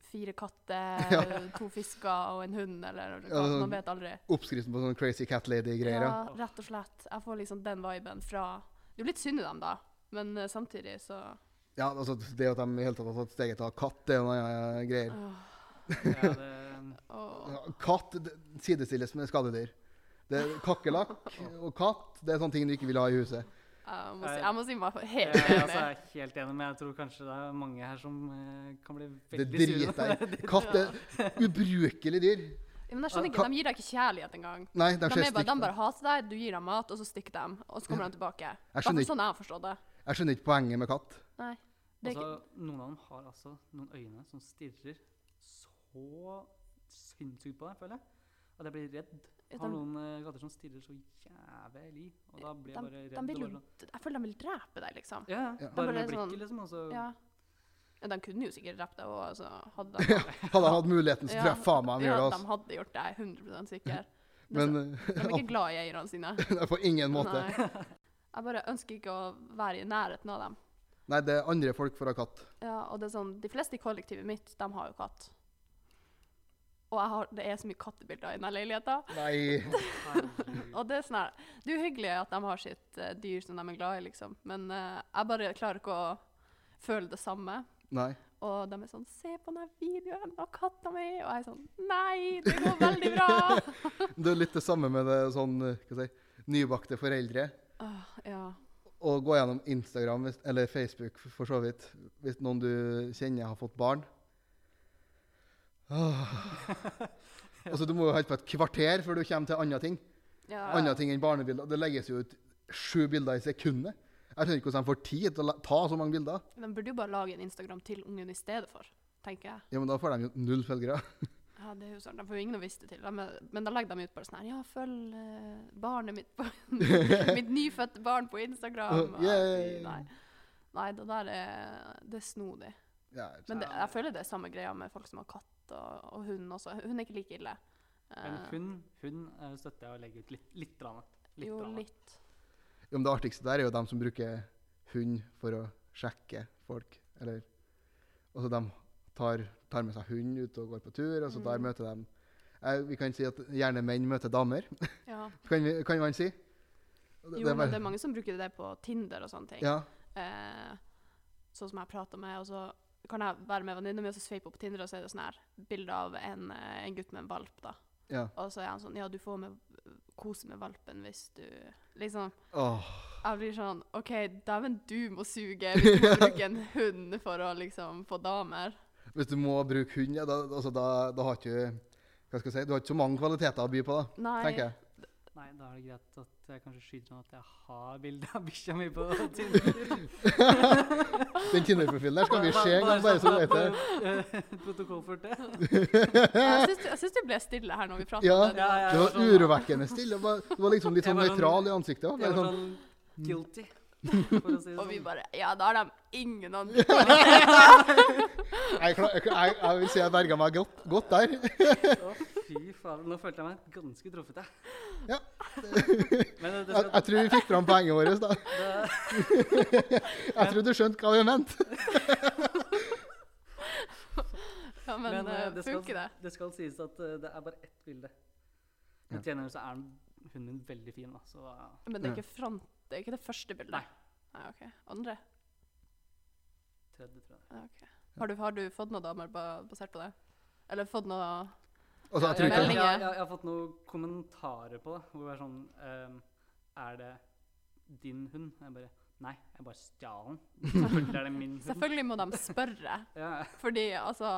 fire katter, to fisker og en hund, eller Ja, hva. sånn- Man vet aldri. Oppskriften på sånn Crazy Cat Lady-greier. Ja. Ja, rett og slett. Jeg får liksom den viben fra Det er jo litt synd i dem, da, men eh, samtidig så ja, altså Det at de i hele tatt har tatt steget til å ha katt, det er jo noe greier. Ja, det, åh. Katt sidestilles med skadedyr. Det er Kakerlakk og katt det er sånne ting du ikke vil ha i huset. Jeg må, si, jeg må si meg helt helt jeg, altså, enig. er helt enig, men jeg tror kanskje det er mange her som eh, kan bli Det veldig driter jeg Det- i. Katt er ubrukelig dyr. Ja, Men jeg skjønner ikke, De gir deg ikke kjærlighet engang. Nei, de De, er bare, de bare hater deg, du gir dem mat, og så stikker de, og så kommer de tilbake. Jeg skjønner er ikke, sånn jeg det. jeg skjønner ikke poenget med katt. Nei. Det er Altså, ikke, noen av dem har altså noen øyne som stirrer så sinnssykt på deg, føler jeg. At jeg blir redd. Jeg har noen eh, katter som stirrer så jævlig, og da blir jeg bare redd. de vil jo Jeg føler de vil drepe deg, liksom. sånn- Ja, Ja. ja. De Bare bare med sånn- blikket, liksom. Og så Ja. Ja, De kunne jo sikkert drept deg òg, altså, hadde de Hadde jeg hatt muligheten, så tror jeg faen meg de gjør det. de Altså. hadde gjort det, er 100 sikker. Det er Men så- de er ikke glad i eierne sine. på ingen måte. Nei. Jeg bare ønsker ikke å være i nærheten av dem. Nei, det er andre folk for å ha katt. Ja, og det er sånn, De fleste i kollektivet mitt de har jo katt. Og jeg har, det er så mye kattebilder i denne. Nei. Og det er sånn her, det er jo hyggelig at de har sitt uh, dyr som de er glad i, liksom. Men uh, jeg bare klarer ikke å føle det samme. Nei. Og de er sånn 'Se på denne videoen av katta mi!' Og jeg er sånn 'Nei, det går veldig bra!' Det er litt det samme med det sånn, eh, hva si, nybakte foreldre. Åh, ja. Å gå gjennom Instagram hvis, eller Facebook for, så vidt hvis noen du kjenner har fått barn. Åh. så du må jo holde på et kvarter før du kommer til andre ting. ja. Andre ting enn barnebilder. Det legges jo ut sju bilder i sekundet. Jeg skjønner ikke hvordan de får tid til å ta så mange bilder. De burde jo bare lage en Instagram til ungen i stedet for, tenker jeg. Ja, men da får de jo null følgere. Ja, det er jo sånn, De får jo ingen å vise det til. De men da legger de ut bare sånn her Ja, følg eh, barnet mitt på Mitt nyfødte barn på Instagram. Uh, yay. Nei. Nei, det der er Det er snodig. Ja, Men det, jeg føler det er samme greia med folk som har katt og, og hund også. Hun er ikke like ille. Men hund, hun, hun eh, støtter jeg å legge ut litt. Litt. Drama. litt jo, drama. litt. Jo, men det artigste der er jo dem som bruker hund for å sjekke folk. Eller Altså, de tar, tar med seg hund ut og går på tur, og så der Mm. møter de eh, Vi kan si at gjerne menn møter damer, Ja. kan, vi, kan man si. Det, Jo, er men det er mange som bruker det på Tinder og sånne ting. Ja, Eh, sånn som jeg prater med, og så kan jeg være med venninna mi og så sveipe opp på Tinder, og så er det sånn her bilde av en, eh, en gutt med en valp, da. ja. Og så er han sånn Ja, du får med, kose med valpen hvis du Liksom. Oh. Jeg blir sånn OK, dæven, du må suge hvis du må bruke en hund for å liksom få damer. Hvis du må bruke hund, ja, da, altså, da, da har ikke hva skal jeg si, Du har ikke så mange kvaliteter å by på, da, Nei. tenker jeg. Nei, da er det greit at jeg kanskje skyter sånn at jeg har bilde av bikkja mi på Tinder. Den Tinder-profilen der skal vi se en gang, bare så du vet det. Protokoll Protokollført det. Jeg syns, du ble stille her når vi prater Ja. det. Ja, ja. Det var sånn- urovekkende stille. Du var, liksom litt sånn sånn- nøytral i ansiktet. også. Jeg var sånn, sånn guilty, si Og vi sånn. bare Ja, da har de ingen andre jeg, klar- jeg, jeg, jeg vil si jeg berga meg godt, godt der. Å, fy faen. Nå følte jeg meg ganske truffet, jeg. Ja. Men det, det Jeg, jeg tror vi fikk fram poenget vårt. da. det, Jeg tror du skjønte hva vi mente. Ja, men, Men, eh, det skal- det? det skal sies at eh, det er bare ett bilde. Men Ja. til så er den- hunden veldig fin, da. Så uh, Men det er ikke front Det er ikke det første bildet? Nei. Nei, ok. Andre? tredje, tror jeg. Ja, ok. Har du, har du fått noen damer ba- basert på det? Eller fått noe jeg tror jeg, ikke, jeg, Meldinger. jeg, jeg har fått noen kommentarer på det. Hvor det er sånn ehm, Er det din hund? Jeg bare Nei, jeg bare stjal den. Selvfølgelig er det min hund. Selvfølgelig må de spørre. Ja, Fordi altså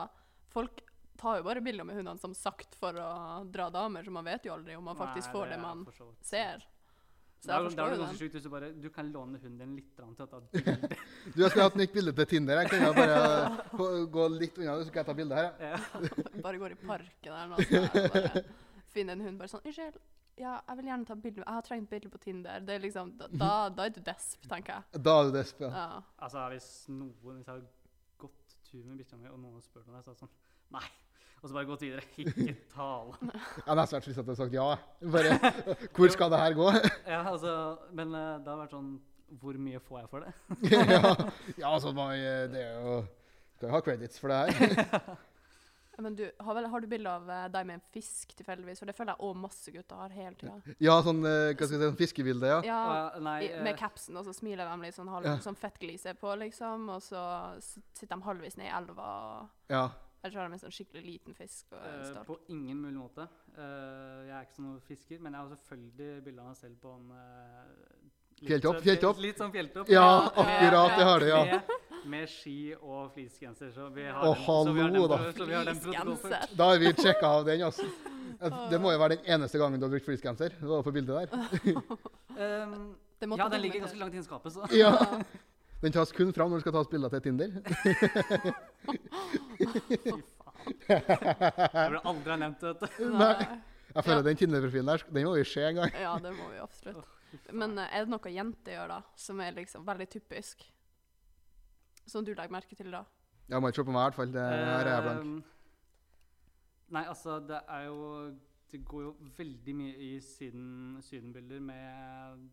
Folk tar jo bare bilder med hundene som sagt for å dra damer, så man vet jo aldri om man faktisk Nei, får det er man for så vidt ser. Så jeg forstår er det jo den. sjukt hvis du bare Du kan låne hunden din litt til å ta bilde. du, jeg skulle hatt nytt bilde til Tinder. Jeg kan jo bare gå, gå litt unna, så skal jeg ta bilde her. ja. Bare går i parken her nå, Bare finner en hund bare sånn Unnskyld, ja, jeg vil gjerne ta bilde. Jeg har trengt bilde på Tinder. Det er liksom, da, da, da er du desp, tenker jeg. Da er du desp, ja. Ja. Altså, hvis noen Hvis jeg har gått tur med bikkja mi, og noen spør meg det, så er det sånn Nei. Og så bare gått videre. Ikke tale. Jeg har nesten frista til å sagt ja. Bare Hvor skal det her gå? Ja, altså, men uh, det har vært sånn Hvor mye får jeg for det? ja, ja, altså, man, eh, det er jo Skal jo ha credits for det her. Men du, har, vel, har du bilde av eh, deg med en fisk tilfeldigvis? For det føler jeg òg masse gutter har hele tida. Ja, sånn eh, hva skal jeg si, sånn fiskebilde, ja. Ja, uh, nei, i, med capsen, og så smiler de litt sånn, halv, Ja. sånn fettglise på, liksom. Og så sitter de halvvis ned i elva. ja. Eller så har de en sånn skikkelig liten fisk. Og en eh, start. på ingen mulig måte. Uh, jeg er ikke sånn fisker, men jeg har selvfølgelig bilde av meg selv på en uh, Fjelltopp, sånn- fjelltopp. Litt sånn fjelltopp. Ja, Ja, akkurat, det har du, ja. Med, med ski og fleecegenser. Så vi har oh, den- så vi har den hallo, da. så vi har den protokollen Da har vi sjekka av den, altså. Det må jo være den eneste gangen du har brukt fleecegenser. Det var på bildet der. Um, ja, den ligger ganske langt inne i skapet, så Ja. Den tas kun fram når du skal tas bilder til Tinder. fy faen. Jeg burde aldri ha nevnt det. Nei. Jeg føler den Tinder-profilen der, den må vi se en gang. Ja, det må vi absolutt. Men eh, er det noe jenter gjør, da, som er liksom veldig typisk? Som du legger merke til, da? Ja, må ikke se på meg, i hvert fall. Det her er jeg blank. Um, Nei, altså, det er jo Det går jo veldig mye i syden, sydenbilder med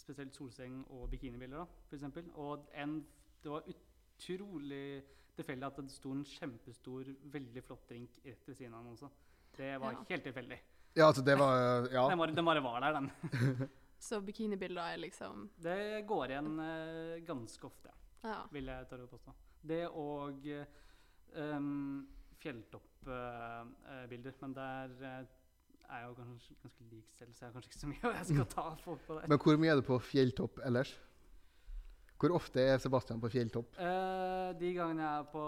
spesielt solseng og bikinibilder, da, for eksempel. Og en Det var utrolig tilfeldig at det sto en kjempestor, veldig flott drink rett ved siden av den også. Det var Ja. helt tilfeldig. Ja, altså, det var Ja. Den, bare, den bare var der, den. Så bikinibilder er liksom Det går igjen uh, ganske ofte. Ja. vil jeg tørre å påstå. Det og um, fjelltoppbilder. men der eh, er jo kanskje ganske lik selv, så jeg har kanskje ikke så mye jeg skal ta folk på der. Men hvor mye er du på fjelltopp ellers? Hvor ofte er Sebastian på fjelltopp? Eh, de gangene jeg er på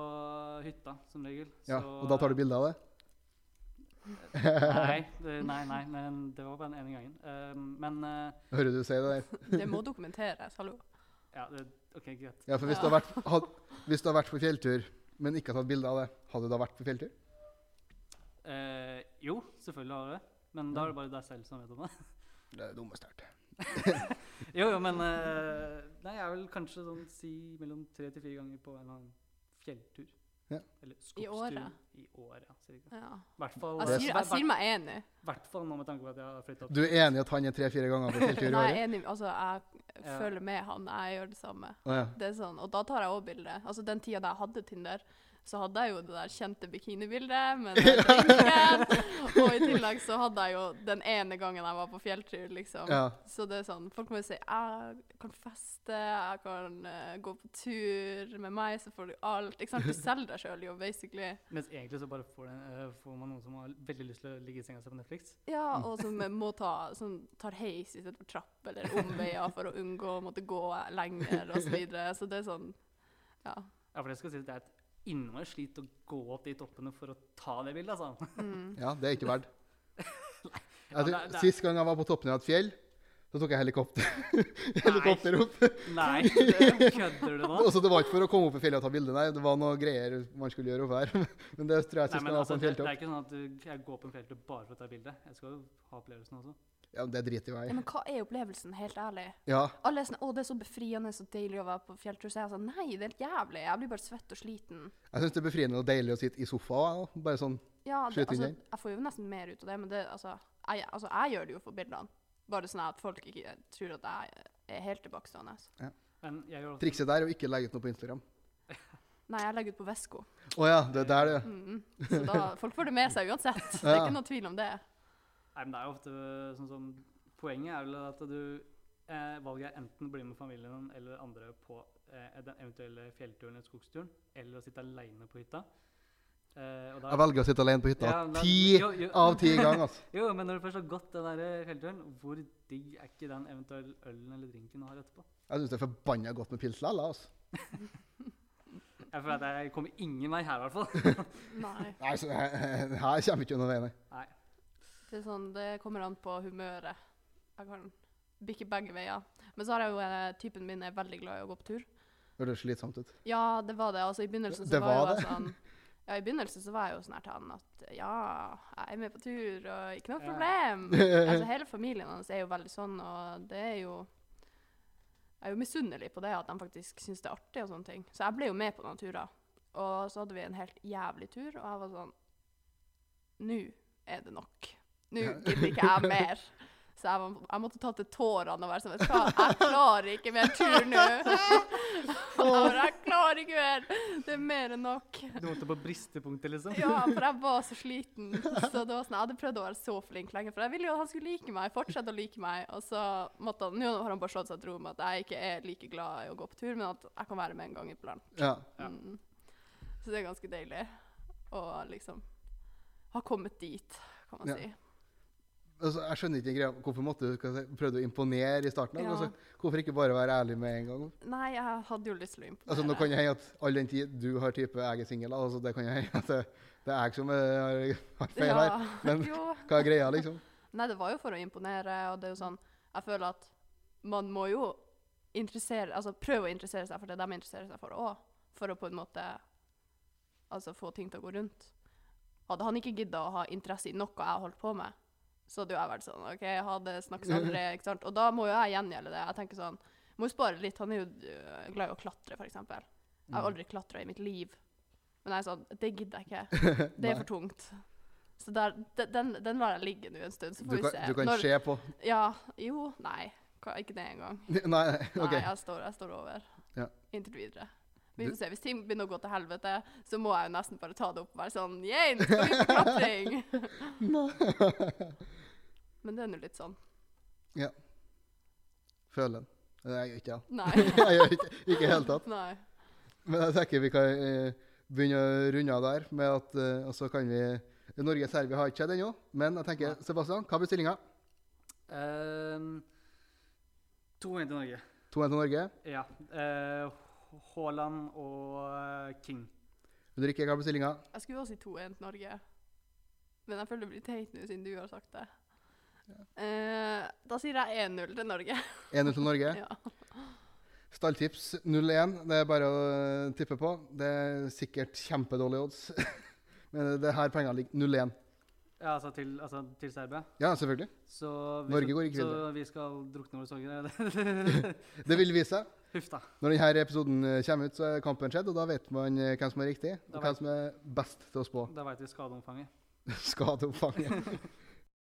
hytta, som regel. Ja, så- Og da tar du bilde av det? Nei, det, nei, nei, men det var bare den ene gangen. Eh, men eh, Hører du si det der? Det må dokumenteres, hallo. ja, det, OK, greit. Ja, for hvis, Ja. Du har vært, had, hvis du har vært på fjelltur, men ikke har tatt bilde av det, hadde du da vært på fjelltur? Eh, jo, selvfølgelig har jeg det. Men da er det bare deg selv som vet om det. Det er det dummeste jeg har hørt. Jo, jo, men eh, Nei, jeg er vel kanskje sånn si mellom tre til fire ganger på en eller annen fjelltur. Ja. Eller I skogstur. året? I året, ja. Ja. hvert Jeg er sier, jeg sier meg enig. hvert fall nå med tanke på at jeg har flytta opp. Du er enig i at han er tre-fire ganger på fjelltur i Nei, jeg året? er enig. Altså, jeg Ja. følger med han. Jeg gjør det samme. Ja. Det er sånn, og da tar jeg òg bilde. Altså, den tida da jeg hadde Tinder, så hadde jeg jo det der kjente bikinibildet med den drinken. og i tillegg så hadde jeg jo den ene gangen jeg var på fjelltur, liksom. ja. Så det er sånn, folk må jo si jeg kan feste, jeg kan uh, gå på tur. Med meg så får du alt. Ikke sant? Du selger deg sjøl jo, basically. Mens egentlig så bare får, den, uh, får man noen som har veldig lyst til å ligge i senga si på Netflix. Ja, og som må ta sånn, tar heis istedenfor trapp, eller omveier for å unngå å måtte gå lenger osv. Så, videre. så det er sånn Ja. Ja, for det skal si, det er et innmari slit å gå opp de toppene for å ta det bildet, altså. Mm. ja, det er ikke verdt. Ja, det- det- Sist gang jeg var på toppen av et fjell, så tok jeg helikopter, helikopter opp. Nei, det- kødder du nå? Altså, det var ikke for å komme opp i fjellet og ta bilde, nei. Det var noe greier man skulle gjøre opp her. Men det tror jeg Nei, sist men gang jeg var altså, på en det, det er ikke sånn at du, jeg går på en fjelltopp bare for å ta bilde. Jeg skal jo ha opplevelsen også. Ja, det driter jo ja. jeg i. Men hva er opplevelsen, helt ærlig? Ja, Alle er sånn 'Å, det er så befriende, og deilig å være på fjelltur'. Så jeg er sånn Nei, det er helt jævlig. Jeg blir bare svett og sliten. jeg syns det er befriende og deilig å sitte i sofaen. Bare sånn Ja, det, altså, jeg får jo nesten mer ut av det, men det, altså, jeg, altså, jeg gjør det jo for bildene. Bare sånn at folk ikke tror at jeg er helt tilbakestående. Men jeg gjør Trikset der er å ikke legge ut noe på Instagram. Nei, jeg legger ut på Vesko. Å ja, det er der det Mm. Så da, folk får det med seg uansett. Det er ikke noe tvil om det. Nei, men det er jo ofte sånn som Poenget er vel at du eh, Valget er enten å bli med familien eller andre på eh, den eventuelle fjellturen eller skogsturen, eller å sitte aleine på hytta. Eh, og da- Jeg velger å sitte alene på hytta. Ja, Ti av ti ganger, altså. Jo, men når du først har gått den der eh, fjellturen, hvor digg er ikke den eventuelle ølen eller drinken du har etterpå? Jeg syns det er forbanna godt med pils likevel. Altså. Jeg føler at jeg kommer ingen vei her, i hvert fall. Nei. Nei, så her, her kommer ikke noen vei, nei. Nei. Det, er sånn, det kommer an på humøret. Jeg kan bikke begge veier. Men så har jeg jo eh, typen min er veldig glad i å gå på tur. Høres slitsomt ut. Ja, det var det. Altså, I begynnelsen så Det var, var jo jeg sånn Ja, i begynnelsen så var jeg jo sånn her til han at ja, jeg er med på tur, og ikke noe Ja. problem. altså, hele familien hans er jo veldig sånn, og det er jo Jeg er jo misunnelig på det at de faktisk syns det er artig og sånne ting. Så jeg ble jo med på noen turer. Og så hadde vi en helt jævlig tur, og jeg var sånn nå er det nok. Nå gidder ikke jeg mer. Så jeg, må- jeg måtte ta til tårene og være sånn Vet du hva, jeg klarer ikke mer tur nå. Jeg bare, jeg klarer ikke mer. Det er mer enn nok. Du måtte på bristepunktet, liksom? Ja, for jeg var så sliten. Så det var sånn, Jeg hadde prøvd å være så flink lenge, for jeg ville jo at han skulle like meg. fortsette å like meg. Og så måtte han, Nå har han bare slått seg til ro med at jeg ikke er like glad i å gå på tur, men at jeg kan være med en gang iblant. Ja. Mm. Så det er ganske deilig å liksom ha kommet dit, kan man Ja. si. Altså, jeg skjønner ikke greia. Hvorfor måtte du si, prøvde å imponere i starten? Ja. Altså, hvorfor ikke bare være ærlig med en gang? Nei, jeg hadde jo lyst til å imponere. Altså, nå kan det hende at all den tid du har type jeg er singel, altså, det kan hende at det, det er jeg som har, feil her. Men jo. hva er greia, liksom? Nei, det var jo for å imponere, og det er jo sånn Jeg føler at man må jo interessere Altså prøve å interessere seg for det de interesserer seg for òg, for å på en måte Altså få ting til å gå rundt. Hadde han ikke gidda å ha interesse i noe jeg holdt på med, så hadde jo jeg vært sånn OK, ha det, snakkes aldri, ikke sant. Og da må jo jeg gjengjelde det. Jeg tenker sånn Må jo spare litt. Han er jo øh, glad i å klatre, f.eks. Jeg Mm. har aldri klatra i mitt liv. Men jeg er sånn Det gidder jeg ikke. Det er for tungt. Så der, den, den lar jeg ligge nå en stund, så får vi se. du kan Når- se på Ja. Jo. Nei. Ikke det engang. Nei, OK. Nei, jeg står, jeg står over. Ja. Inntil videre. Vi får se. Hvis ting begynner å gå til helvete, så må jeg jo nesten bare ta det opp og være sånn Yeah, nå skal vi på klatring! Men det er nå litt sånn. Føler den. Det jeg gjør ikke det. Nei. Jeg gjør ikke i det hele tatt. Nei. Men jeg tenker vi kan eh, begynne å runde av der med at eh, Og så kan vi Norge-Serbia har ikke skjedd ennå, men jeg tenker Sebastian, hva blir stillinga? Um, 2-1 til Norge. 2-1 til Norge. Ja. eh, Haaland og eh, King. Ulrikke, hva blir stillinga? Jeg skulle også si 2-1 til Norge. Men jeg føler det blir teit nå, siden du har sagt det. Eh, da sier jeg 1-0 til Norge. 1-0 til Norge. ja. Stalltips 0-1. Det er bare å eh, tippe på. Det er sikkert kjempedårlige odds. Men det er her pengene ligger. 0-1. Ja, altså til, altså til Serbia. Ja, selvfølgelig. Så vi Norge går ikke videre. Så vi skal drukne våre sorger? Det vil vise seg. Når denne episoden eh, kommer ut, så er kampen skjedd, og da vet man eh, hvem som er riktig, Da og hvem som er best til å spå Da veit vi skadeomfanget. skadeomfanget.